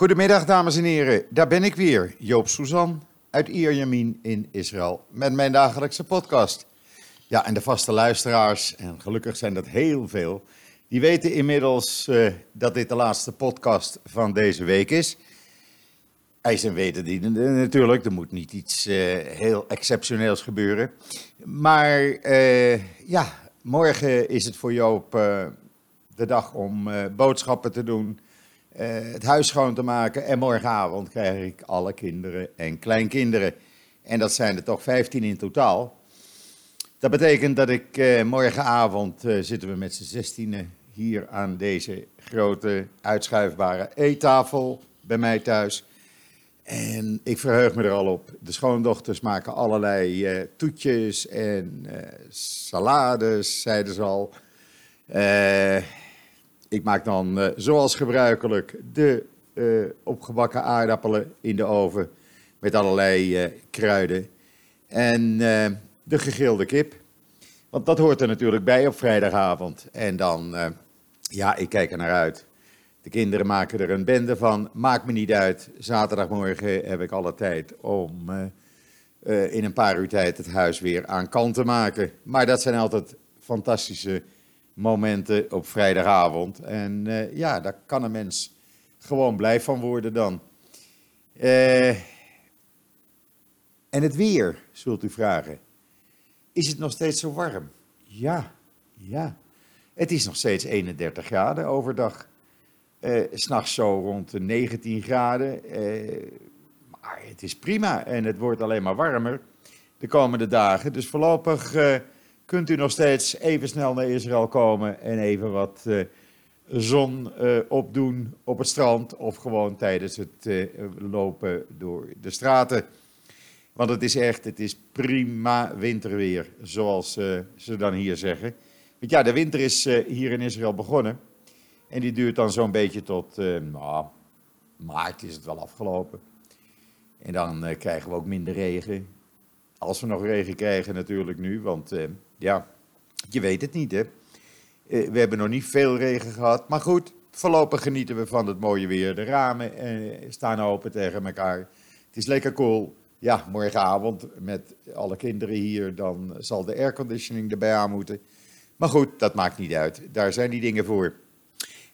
Goedemiddag, dames en heren. Daar ben ik weer, Joop Suzan uit Ierjemien in Israël, met mijn dagelijkse podcast. Ja, en de vaste luisteraars, en gelukkig zijn dat heel veel, die weten inmiddels uh, dat dit de laatste podcast van deze week is. IJs en wederdienende natuurlijk, er moet niet iets uh, heel exceptioneels gebeuren. Maar uh, ja, morgen is het voor Joop de dag om boodschappen te doen het huis schoon te maken. En morgenavond krijg ik alle kinderen en kleinkinderen. En dat zijn er toch 15 in totaal. Dat betekent dat ik uh, morgenavond uh, zitten we met z'n zestienen hier aan deze grote uitschuifbare eettafel bij mij thuis. En ik verheug me er al op. De schoondochters maken allerlei toetjes en salades, zeiden ze al. Ik maak dan uh, zoals gebruikelijk de uh, opgebakken aardappelen in de oven met allerlei uh, kruiden. En de gegrilde kip. Want dat hoort er natuurlijk bij op vrijdagavond. En dan, ja, ik kijk er naar uit. De kinderen maken er een bende van. Maakt me niet uit. Zaterdagmorgen heb ik alle tijd om in een paar uur tijd het huis weer aan kant te maken. Maar dat zijn altijd fantastische momenten op vrijdagavond. En uh, ja, daar kan een mens gewoon blij van worden dan. Uh, en het weer, zult u vragen. Is het nog steeds zo warm? Ja, ja. Het is nog steeds 31 graden overdag. Uh, S'nachts zo rond de 19 graden. maar het is prima en het wordt alleen maar warmer de komende dagen. Dus voorlopig kunt u nog steeds even snel naar Israël komen en even wat uh, zon uh, opdoen op het strand of gewoon tijdens het uh, lopen door de straten. Want het is echt, het is prima winterweer, zoals ze dan hier zeggen. Want ja, de winter is hier in Israël begonnen. En die duurt dan zo'n beetje tot, nou, maart is het wel afgelopen. En dan krijgen we ook minder regen. Als we nog regen krijgen natuurlijk nu, want ja, je weet het niet, hè. Eh, we hebben nog niet veel regen gehad, maar goed, voorlopig genieten we van het mooie weer. De ramen eh, staan open tegen elkaar. Het is lekker cool. Ja, morgenavond met alle kinderen hier, dan zal de airconditioning erbij aan moeten. Maar goed, dat maakt niet uit. Daar zijn die dingen voor.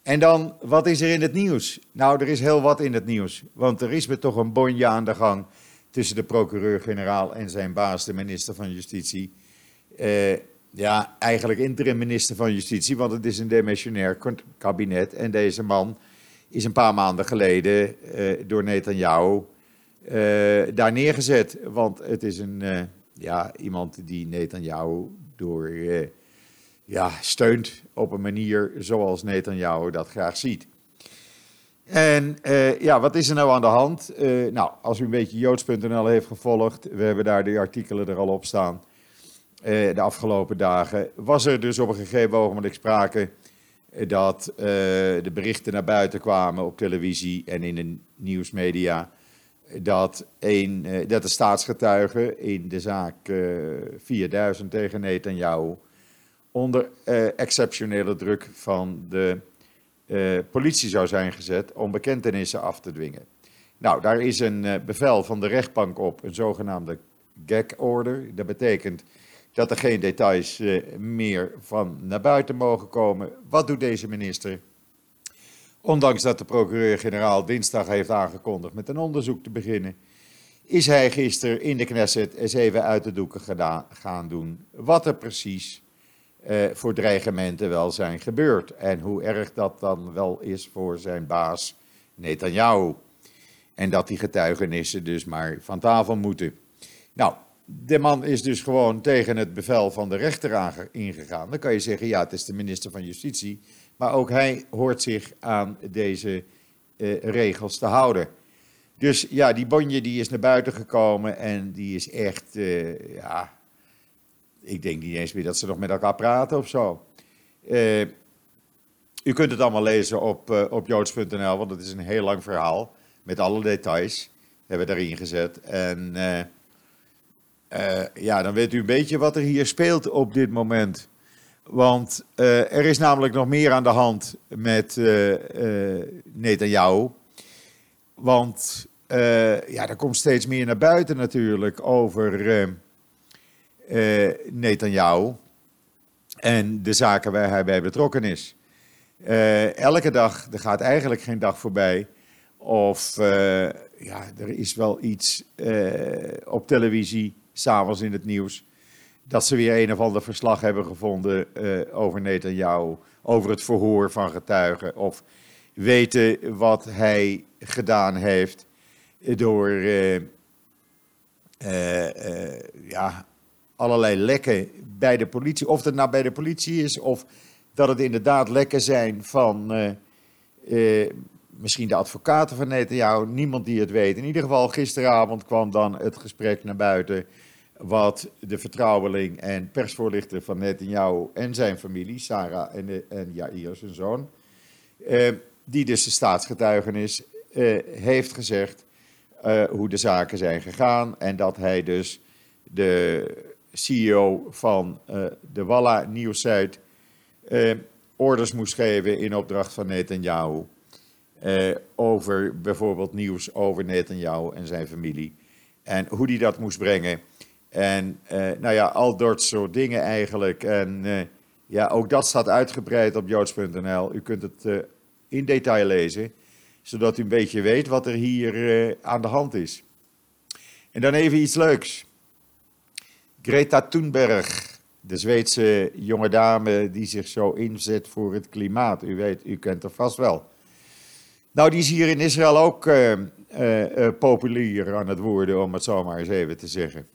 En dan, wat is er in het nieuws? Nou, er is heel wat in het nieuws. Want er is me toch een bonje aan de gang tussen de procureur-generaal en zijn baas, de minister van Justitie. Uh, ja, eigenlijk interim minister van Justitie, want het is een demissionair kabinet. En deze man is een paar maanden geleden uh, door Netanyahu uh, daar neergezet. Want het is een, ja, iemand die Netanyahu door, ja, steunt op een manier zoals Netanyahu dat graag ziet. En ja, wat is er nou aan de hand? nou, als u een beetje joods.nl heeft gevolgd, we hebben daar de artikelen er al op staan eh, de afgelopen dagen, was er dus op een gegeven ogenblik sprake eh, dat uh, de berichten naar buiten kwamen op televisie en in de nieuwsmedia. Dat, een, dat de staatsgetuige in de zaak 4000 tegen Netanyahu onder exceptionele druk van de politie zou zijn gezet om bekentenissen af te dwingen. Nou, daar is een bevel van de rechtbank op, een zogenaamde gag order. Dat betekent dat er geen details uh, meer van naar buiten mogen komen. Wat doet deze minister? Ondanks dat de procureur-generaal dinsdag heeft aangekondigd met een onderzoek te beginnen, is hij gisteren in de Knesset eens even uit de doeken gedaan, gaan doen wat er precies uh, voor dreigementen wel zijn gebeurd en hoe erg dat dan wel is voor zijn baas Netanyahu. En dat die getuigenissen dus maar van tafel moeten. Nou, de man is dus gewoon tegen het bevel van de rechter ingegaan. Dan kan je zeggen, ja, het is de minister van Justitie. Maar ook hij hoort zich aan deze uh, regels te houden. Dus ja, die bonje die is naar buiten gekomen en die is echt, uh, ja, ik denk niet eens meer dat ze nog met elkaar praten of zo. Uh, u kunt het allemaal lezen op, op joods.nl, want het is een heel lang verhaal met alle details. Hebben we daarin gezet. En uh, ja, dan weet u een beetje wat er hier speelt op dit moment. Want uh, er is namelijk nog meer aan de hand met uh, Netanyahu. want ja, er komt steeds meer naar buiten natuurlijk over uh, Netanyahu en de zaken waar hij bij betrokken is. elke dag, er gaat eigenlijk geen dag voorbij of ja, er is wel iets op televisie, s'avonds in het nieuws, dat ze weer een of ander verslag hebben gevonden over Netanyahu, over het verhoor van getuigen of weten wat hij gedaan heeft door uh, uh, ja, allerlei lekken bij de politie. Of het nou bij de politie is of dat het inderdaad lekken zijn van misschien de advocaten van Netanyahu. Niemand die het weet. In ieder geval gisteravond kwam dan het gesprek naar buiten wat de vertrouweling en persvoorlichter van Netanyahu en zijn familie, Sarah en, en Jair, zijn zoon, die dus de staatsgetuigenis uh, heeft gezegd uh, hoe de zaken zijn gegaan. En dat hij dus de CEO van uh, de Walla Nieuwsite orders moest geven in opdracht van Netanyahu. over bijvoorbeeld nieuws over Netanyahu en zijn familie. En hoe die dat moest brengen. En nou ja, al dat soort dingen eigenlijk. En ja, ook dat staat uitgebreid op joods.nl. U kunt het in detail lezen, zodat u een beetje weet wat er hier aan de hand is. En dan even iets leuks. Greta Thunberg, de Zweedse jonge dame die zich zo inzet voor het klimaat. U weet, u kent haar vast wel. Nou, die is hier in Israël ook uh, populair aan het worden, om het zo maar eens even te zeggen.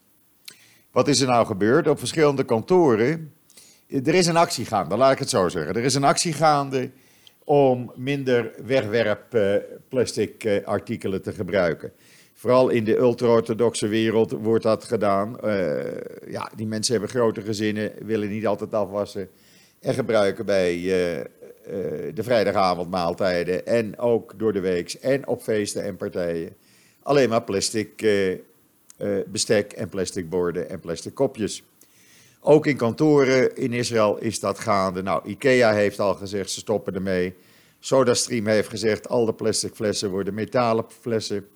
Wat is er nou gebeurd? Op verschillende kantoren. Er is een actie gaande, laat ik het zo zeggen. Er is een actie gaande om minder wegwerpplastic eh, artikelen te gebruiken. Vooral in de ultra-orthodoxe wereld wordt dat gedaan. Uh, ja, die mensen hebben grote gezinnen, willen niet altijd afwassen. En gebruiken bij uh, de vrijdagavondmaaltijden en ook door de week en op feesten en partijen alleen maar plastic bestek en plastic borden en plastic kopjes. Ook in kantoren in Israël is dat gaande. Nou, IKEA heeft al gezegd ze stoppen ermee. SodaStream heeft gezegd al de plastic flessen worden metalen flessen.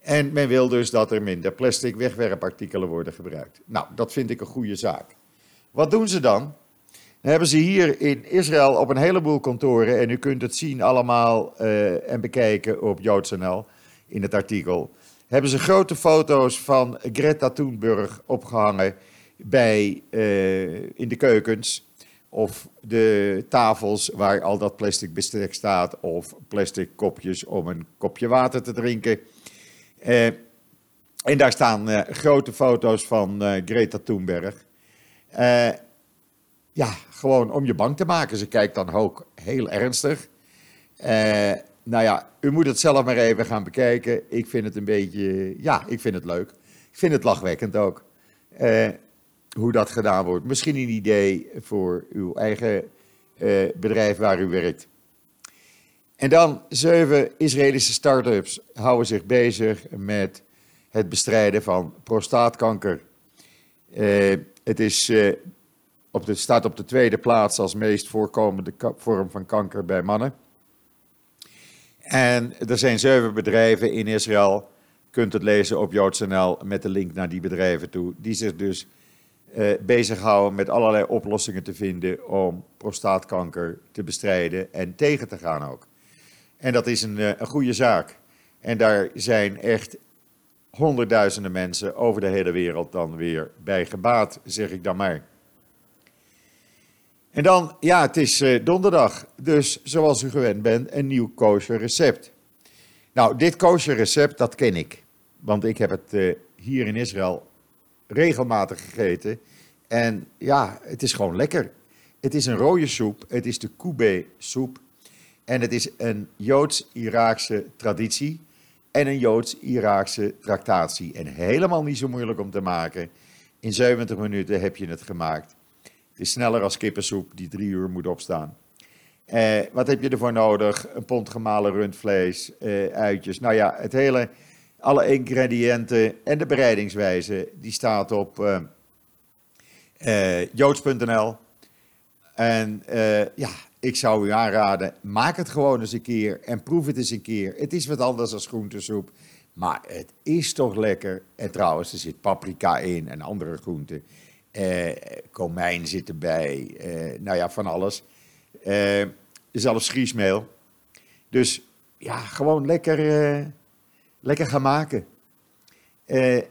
En men wil dus dat er minder plastic wegwerpartikelen worden gebruikt. Nou, dat vind ik een goede zaak. Wat doen ze dan? Dan hebben ze hier in Israël op een heleboel kantoren, en u kunt het zien allemaal uh, en bekijken op JoodsNL in het artikel, hebben ze grote foto's van Greta Thunberg opgehangen bij, uh, in de keukens. Of de tafels waar al dat plastic bestek staat. Of plastic kopjes om een kopje water te drinken. Uh, en daar staan uh, grote foto's van Greta Thunberg. ja, gewoon om je bang te maken. Ze kijkt dan ook heel ernstig. Nou ja, u moet het zelf maar even gaan bekijken. Ik vind het een beetje, ja, ik vind het leuk. Ik vind het lachwekkend ook hoe dat gedaan wordt. Misschien een idee voor uw eigen uh, bedrijf waar u werkt. En dan zeven Israëlische start-ups houden zich bezig met het bestrijden van prostaatkanker. Uh, het is, op staat op de tweede plaats als meest voorkomende vorm van kanker bij mannen. En er zijn zeven bedrijven in Israël, kunt het lezen op JoodsNL met de link naar die bedrijven toe, die zich dus uh, bezighouden met allerlei oplossingen te vinden om prostaatkanker te bestrijden en tegen te gaan ook. En dat is een, uh, een goede zaak. En daar zijn echt honderdduizenden mensen over de hele wereld dan weer bij gebaat, zeg ik dan maar. En dan, ja, het is uh, donderdag, dus zoals u gewend bent, een nieuw kosher recept. Nou, dit kosher recept, dat ken ik. Want ik heb het hier in Israël regelmatig gegeten. En ja, het is gewoon lekker. Het is een rode soep. Het is de koube soep. En het is een Joods-Iraakse traditie en een Joods-Iraakse tractatie. En helemaal niet zo moeilijk om te maken. In 70 minuten heb je het gemaakt. Het is sneller als kippensoep die drie uur moet opstaan. Eh, wat heb je ervoor nodig? Een pond gemalen rundvlees, eh, uitjes. Nou ja, het hele alle ingrediënten en de bereidingswijze, die staat op uh, joods.nl. En ja, ik zou u aanraden, maak het gewoon eens een keer en proef het eens een keer. Het is wat anders dan groentesoep, maar het is toch lekker. En trouwens, er zit paprika in en andere groenten. Eh, komijn zit erbij, eh, nou ja, van alles. Eh, zelfs griesmeel. Dus ja, gewoon lekker, eh, lekker gaan maken. Eh,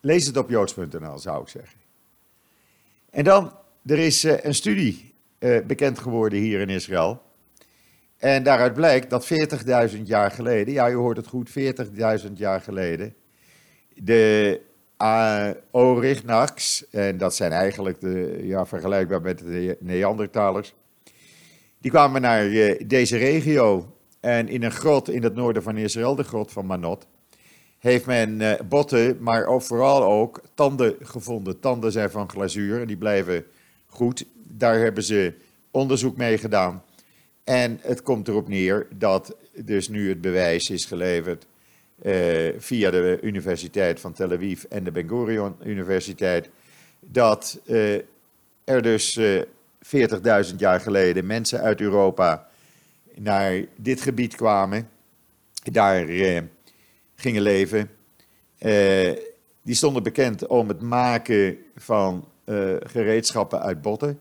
lees het op joods.nl, zou ik zeggen. En dan, er is eh, een studie eh, bekend geworden hier in Israël. En daaruit blijkt dat 40.000 jaar geleden, ja, u hoort het goed, 40.000 jaar geleden, de uh, en dat zijn eigenlijk de, ja, vergelijkbaar met de Neandertalers, die kwamen naar uh, deze regio en in een grot in het noorden van Israël, de grot van Manot, heeft men uh, botten, maar ook, vooral ook tanden gevonden. Tanden zijn van glazuur en die blijven goed. Daar hebben ze onderzoek mee gedaan. En het komt erop neer dat dus nu het bewijs is geleverd via de Universiteit van Tel Aviv en de Ben Gurion Universiteit, dat uh, er dus uh, 40.000 jaar geleden mensen uit Europa naar dit gebied kwamen, daar gingen leven. die stonden bekend om het maken van gereedschappen uit botten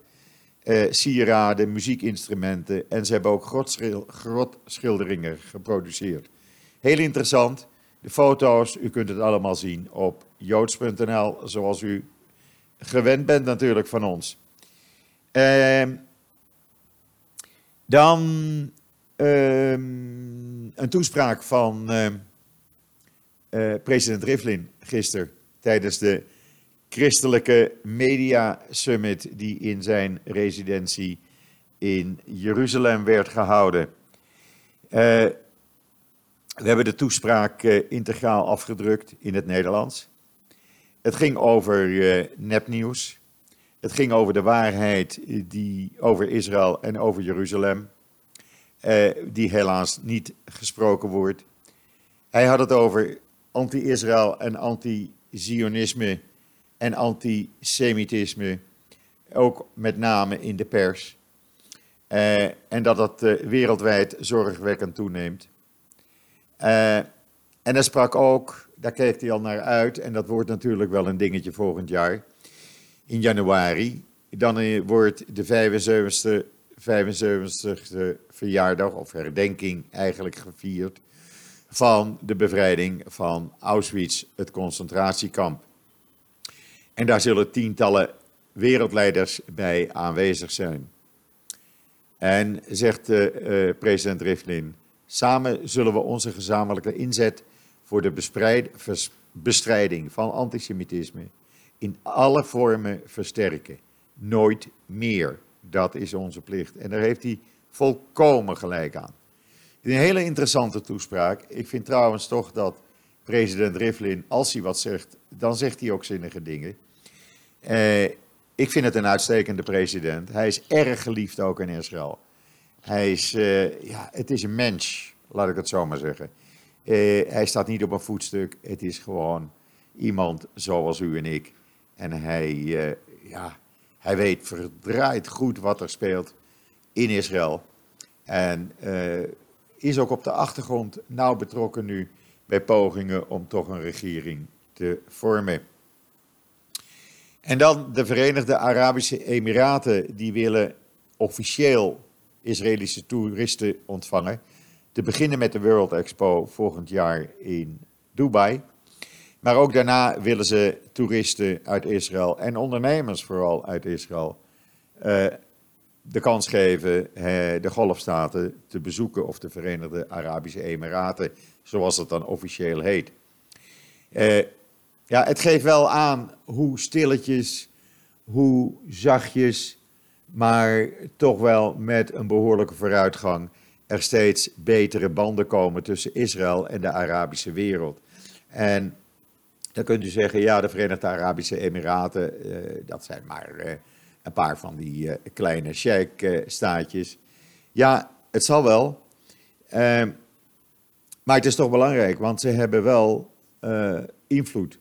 sieraden, muziekinstrumenten en ze hebben ook grotschil grotschilderingen geproduceerd. Heel interessant. De foto's, u kunt het allemaal zien op joods.nl, zoals u gewend bent natuurlijk van ons. Uh, dan uh, een toespraak van uh, president Rivlin gisteren tijdens de christelijke media summit die in zijn residentie in Jeruzalem werd gehouden. We hebben de toespraak uh, integraal afgedrukt in het Nederlands. Het ging over uh, nepnieuws. Het ging over de waarheid die over Israël en over Jeruzalem, die helaas niet gesproken wordt. Hij had het over anti-Israël en anti-Zionisme en antisemitisme, ook met name in de pers. En dat dat wereldwijd zorgwekkend toeneemt. Uh, en hij sprak ook, daar keek hij al naar uit, en dat wordt natuurlijk wel een dingetje volgend jaar, in januari. Dan wordt de 75ste, 75ste verjaardag, of herdenking eigenlijk gevierd, van de bevrijding van Auschwitz, het concentratiekamp. En daar zullen tientallen wereldleiders bij aanwezig zijn. En zegt uh, uh, president Rivlin, samen zullen we onze gezamenlijke inzet voor de bestrijding van antisemitisme in alle vormen versterken. Nooit meer. Dat is onze plicht. En daar heeft hij volkomen gelijk aan. Een hele interessante toespraak. Ik vind trouwens toch dat president Rivlin, als hij wat zegt, dan zegt hij ook zinnige dingen. Uh, ik vind het een uitstekende president. Hij is erg geliefd ook in Israël. Hij is, uh, ja, het is een mens, laat ik het zo maar zeggen. Uh, hij staat niet op een voetstuk. Het is gewoon iemand zoals u en ik. En hij, ja, hij weet verdraaid goed wat er speelt in Israël. En is ook op de achtergrond nauw betrokken nu bij pogingen om toch een regering te vormen. En dan de Verenigde Arabische Emiraten, die willen officieel Israëlische toeristen ontvangen. Te beginnen met de World Expo volgend jaar in Dubai. Maar ook daarna willen ze toeristen uit Israël en ondernemers vooral uit Israël uh, de kans geven uh, de golfstaten te bezoeken of de Verenigde Arabische Emiraten, zoals het dan officieel heet. Uh, ja, het geeft wel aan hoe stilletjes, hoe zachtjes, maar toch wel met een behoorlijke vooruitgang er steeds betere banden komen tussen Israël en de Arabische wereld. En dan kunt u zeggen, ja, de Verenigde Arabische Emiraten, eh, dat zijn maar eh, een paar van die eh, kleine sheikh-staatjes. ja, het zal wel. Maar het is toch belangrijk, want ze hebben wel invloed.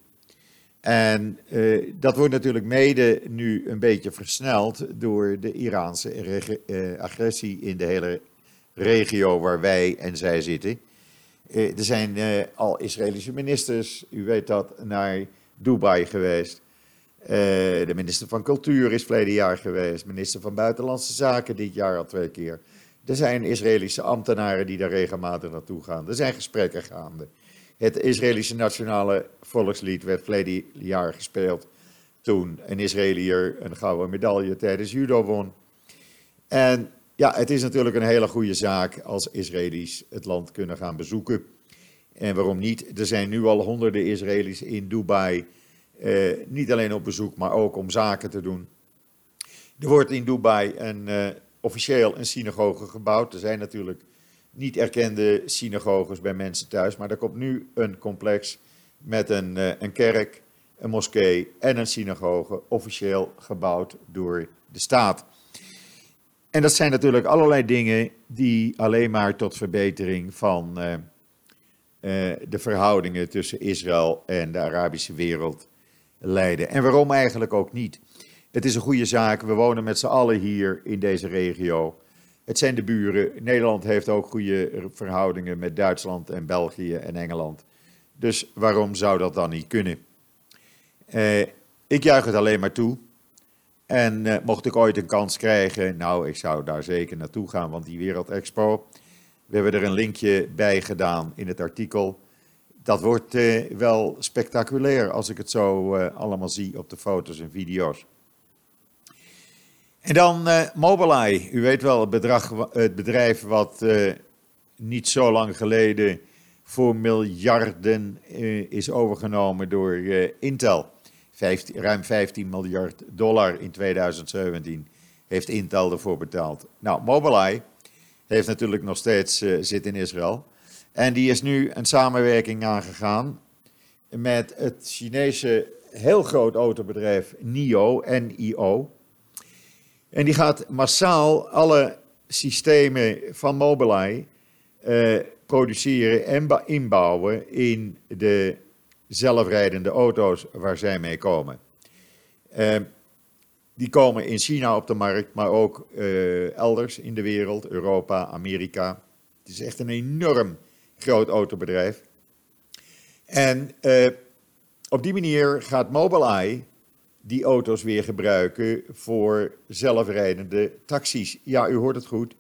En uh, dat wordt natuurlijk mede nu een beetje versneld door de Iraanse uh, agressie in de hele regio waar wij en zij zitten. Uh, er zijn al Israëlische ministers, u weet dat, naar Dubai geweest. de minister van Cultuur is verleden jaar geweest. Minister van Buitenlandse Zaken dit jaar al twee keer. Er zijn Israëlische ambtenaren die daar regelmatig naartoe gaan. Er zijn gesprekken gaande. Het Israëlische nationale volkslied werd verleden jaar gespeeld toen een Israëliër een gouden medaille tijdens judo won. En ja, het is natuurlijk een hele goede zaak als Israëli's het land kunnen gaan bezoeken. En waarom niet? Er zijn nu al honderden Israëli's in Dubai, eh, niet alleen op bezoek, maar ook om zaken te doen. Er wordt in Dubai een, eh, officieel een synagoge gebouwd. Er zijn natuurlijk niet erkende synagoges bij mensen thuis. Maar er komt nu een complex met een, uh, een kerk, een moskee en een synagoge, officieel gebouwd door de staat. En dat zijn natuurlijk allerlei dingen die alleen maar tot verbetering van uh, uh, de verhoudingen tussen Israël en de Arabische wereld leiden. En waarom eigenlijk ook niet? Het is een goede zaak. We wonen met z'n allen hier in deze regio. Het zijn de buren. Nederland heeft ook goede verhoudingen met Duitsland en België en Engeland. Dus waarom zou dat dan niet kunnen? Eh, ik juich het alleen maar toe. En eh, mocht ik ooit een kans krijgen, nou, ik zou daar zeker naartoe gaan, want die Wereldexpo, we hebben er een linkje bij gedaan in het artikel. Dat wordt eh, wel spectaculair als ik het zo allemaal zie op de foto's en video's. En dan uh, Mobileye. U weet wel, het, bedrag, het bedrijf wat uh, niet zo lang geleden voor miljarden uh, is overgenomen door Intel. 15, ruim 15 miljard dollar in 2017 heeft Intel ervoor betaald. Nou, Mobileye heeft natuurlijk nog steeds zit in Israël. En die is nu een samenwerking aangegaan met het Chinese heel groot autobedrijf NIO, NIO. En die gaat massaal alle systemen van Mobileye uh, produceren en inbouwen in de zelfrijdende auto's waar zij mee komen. Uh, die komen in China op de markt, maar ook uh, elders in de wereld, Europa, Amerika. Het is echt een enorm groot autobedrijf. En op die manier gaat Mobileye die auto's weer gebruiken voor zelfrijdende taxis. Ja, u hoort het goed.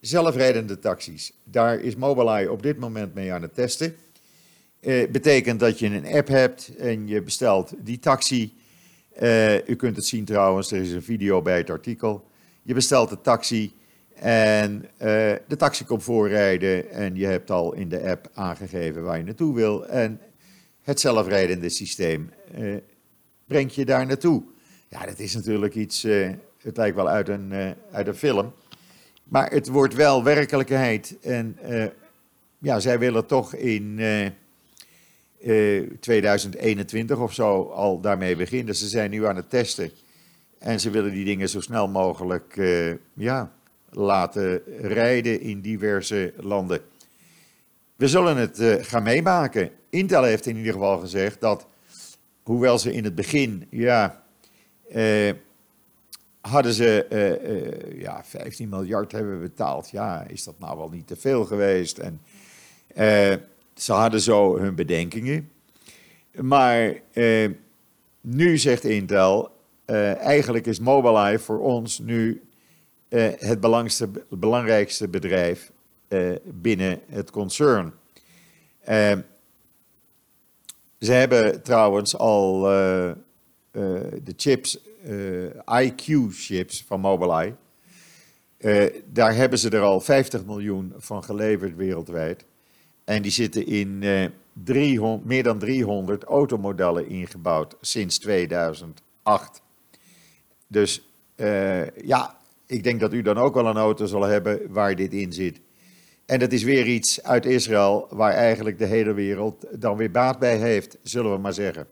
Zelfrijdende taxis. Daar is Mobileye op dit moment mee aan het testen. Eh, betekent dat je een app hebt en je bestelt die taxi. Uh, u kunt het zien trouwens, er is een video bij het artikel. Je bestelt de taxi en uh, de taxi komt voorrijden en je hebt al in de app aangegeven waar je naartoe wil. En het zelfrijdende systeem uh, brengt je daar naartoe. Ja, dat is natuurlijk iets, uh, het lijkt wel uit een, uh, uit een film. Maar het wordt wel werkelijkheid. En uh, ja, zij willen toch in 2021 of zo al daarmee beginnen. Ze zijn nu aan het testen. En ze willen die dingen zo snel mogelijk ja, laten rijden in diverse landen. We zullen het gaan meemaken. Intel heeft in ieder geval gezegd dat hoewel ze in het begin, ja, eh, hadden ze eh, eh, ja, 15 miljard hebben betaald. Ja, is dat nou wel niet te veel geweest? En eh, ze hadden zo hun bedenkingen. Maar eh, nu zegt Intel, eh, eigenlijk is Mobileye voor ons nu het belangrijkste bedrijf binnen het concern. Ze hebben trouwens al uh, uh, de chips, eh, IQ-chips van Mobileye. daar hebben ze er al 50 miljoen van geleverd wereldwijd. En die zitten in 300, meer dan 300 automodellen ingebouwd sinds 2008. Dus ja, ik denk dat u dan ook wel een auto zal hebben waar dit in zit. En dat is weer iets uit Israël waar eigenlijk de hele wereld dan weer baat bij heeft, zullen we maar zeggen.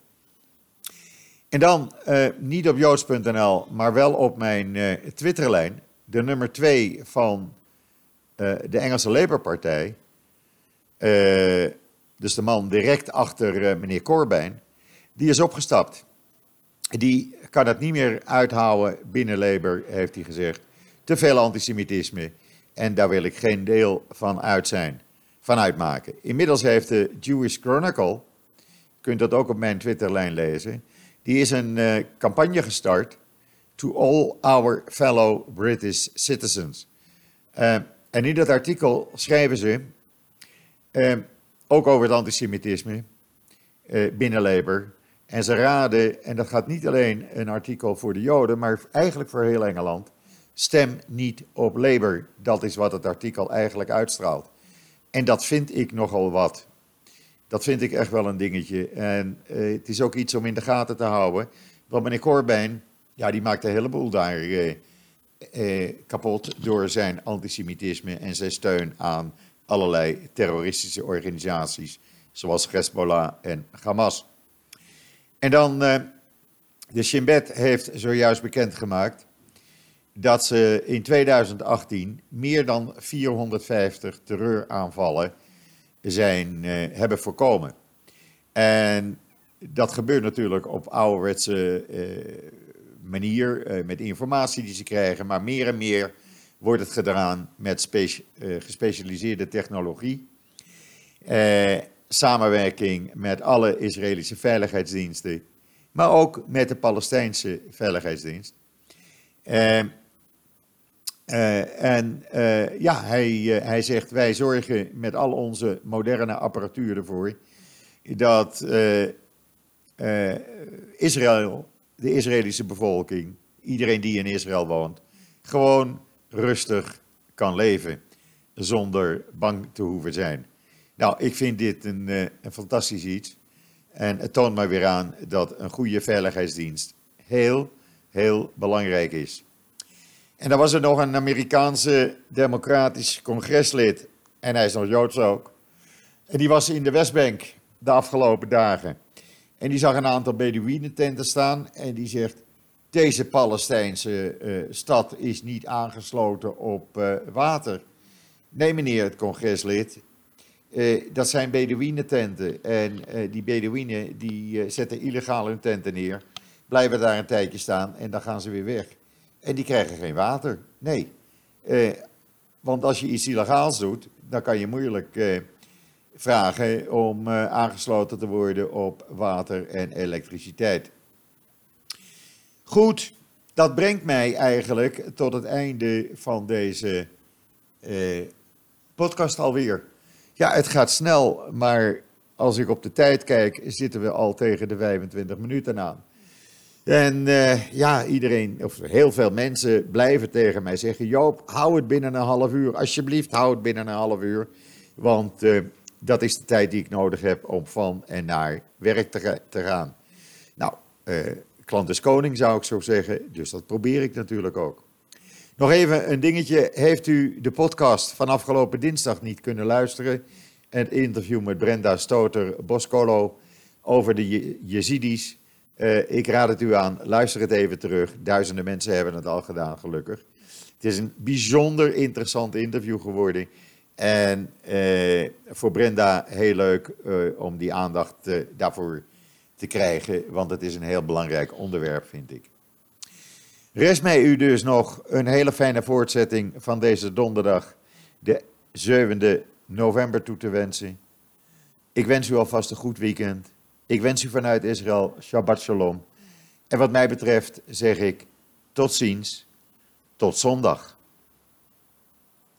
En dan, uh, niet op joods.nl, maar wel op mijn uh, Twitterlijn, de nummer 2 van uh, de Engelse Labour-partij, dus de man direct achter meneer Corbyn, die is opgestapt. Die kan het niet meer uithouden binnen Labour, heeft hij gezegd. Te veel antisemitisme. En daar wil ik geen deel van uit zijn, van uitmaken. Inmiddels heeft de Jewish Chronicle, je kunt dat ook op mijn Twitterlijn lezen, die is een uh, campagne gestart to all our fellow British citizens. Uh, en in dat artikel schrijven ze, uh, ook over het antisemitisme binnen Labour, en ze raden, en dat gaat niet alleen een artikel voor de Joden, maar eigenlijk voor heel Engeland, stem niet op Labour. Dat is wat het artikel eigenlijk uitstraalt. En dat vind ik nogal wat. Dat vind ik echt wel een dingetje. En eh, het is ook iets om in de gaten te houden. Want meneer Corbijn, ja, die maakt een heleboel daar eh, eh, kapot door zijn antisemitisme en zijn steun aan allerlei terroristische organisaties, zoals Hezbollah en Hamas. En dan, de Shin Bet heeft zojuist bekendgemaakt dat ze in 2018 meer dan 450 terreuraanvallen zijn, uh, hebben voorkomen. En dat gebeurt natuurlijk op ouderwetse uh, manier, met informatie die ze krijgen, maar meer en meer wordt het gedaan met gespecialiseerde technologie samenwerking met alle Israëlische veiligheidsdiensten, maar ook met de Palestijnse veiligheidsdienst. Uh, uh, en uh, ja, hij, hij zegt: wij zorgen met al onze moderne apparatuur ervoor dat Israël, de Israëlische bevolking, iedereen die in Israël woont, gewoon rustig kan leven zonder bang te hoeven zijn. Nou, ik vind dit een, een fantastisch iets. En het toont mij weer aan dat een goede veiligheidsdienst heel, heel belangrijk is. En dan was er nog een Amerikaanse democratisch congreslid. En hij is nog Joods ook. En die was in de Westbank de afgelopen dagen. En die zag een aantal Bedouinententen staan. En die zegt: Deze Palestijnse uh, stad is niet aangesloten op uh, water. Nee, meneer het congreslid. Uh, dat zijn Bedouinententen. En die Bedouinen die zetten illegaal hun tenten neer, blijven daar een tijdje staan en dan gaan ze weer weg. En die krijgen geen water. Nee. want als je iets illegaals doet, dan kan je moeilijk vragen om aangesloten te worden op water en elektriciteit. Goed, dat brengt mij eigenlijk tot het einde van deze podcast alweer. Ja, het gaat snel, maar als ik op de tijd kijk, zitten we al tegen de 25 minuten aan. En uh, ja, iedereen, of heel veel mensen blijven tegen mij zeggen: Joop, hou het binnen een half uur. Alsjeblieft, hou het binnen een half uur. Want uh, dat is de tijd die ik nodig heb om van en naar werk te, gaan. Nou, uh, klant is koning zou ik zo zeggen, dus dat probeer ik natuurlijk ook. Nog even een dingetje. Heeft u de podcast van afgelopen dinsdag niet kunnen luisteren? Het interview met Brenda Stoter Boscolo over de Jezidis. Uh, ik raad het u aan, luister het even terug. Duizenden mensen hebben het al gedaan, gelukkig. Het is een bijzonder interessant interview geworden. En uh, voor Brenda heel leuk uh, om die aandacht daarvoor te krijgen, want het is een heel belangrijk onderwerp, vind ik. Rest mij u dus nog een hele fijne voortzetting van deze donderdag, de 7e november toe te wensen. Ik wens u alvast een goed weekend. Ik wens u vanuit Israël Shabbat Shalom. En wat mij betreft zeg ik tot ziens, tot zondag.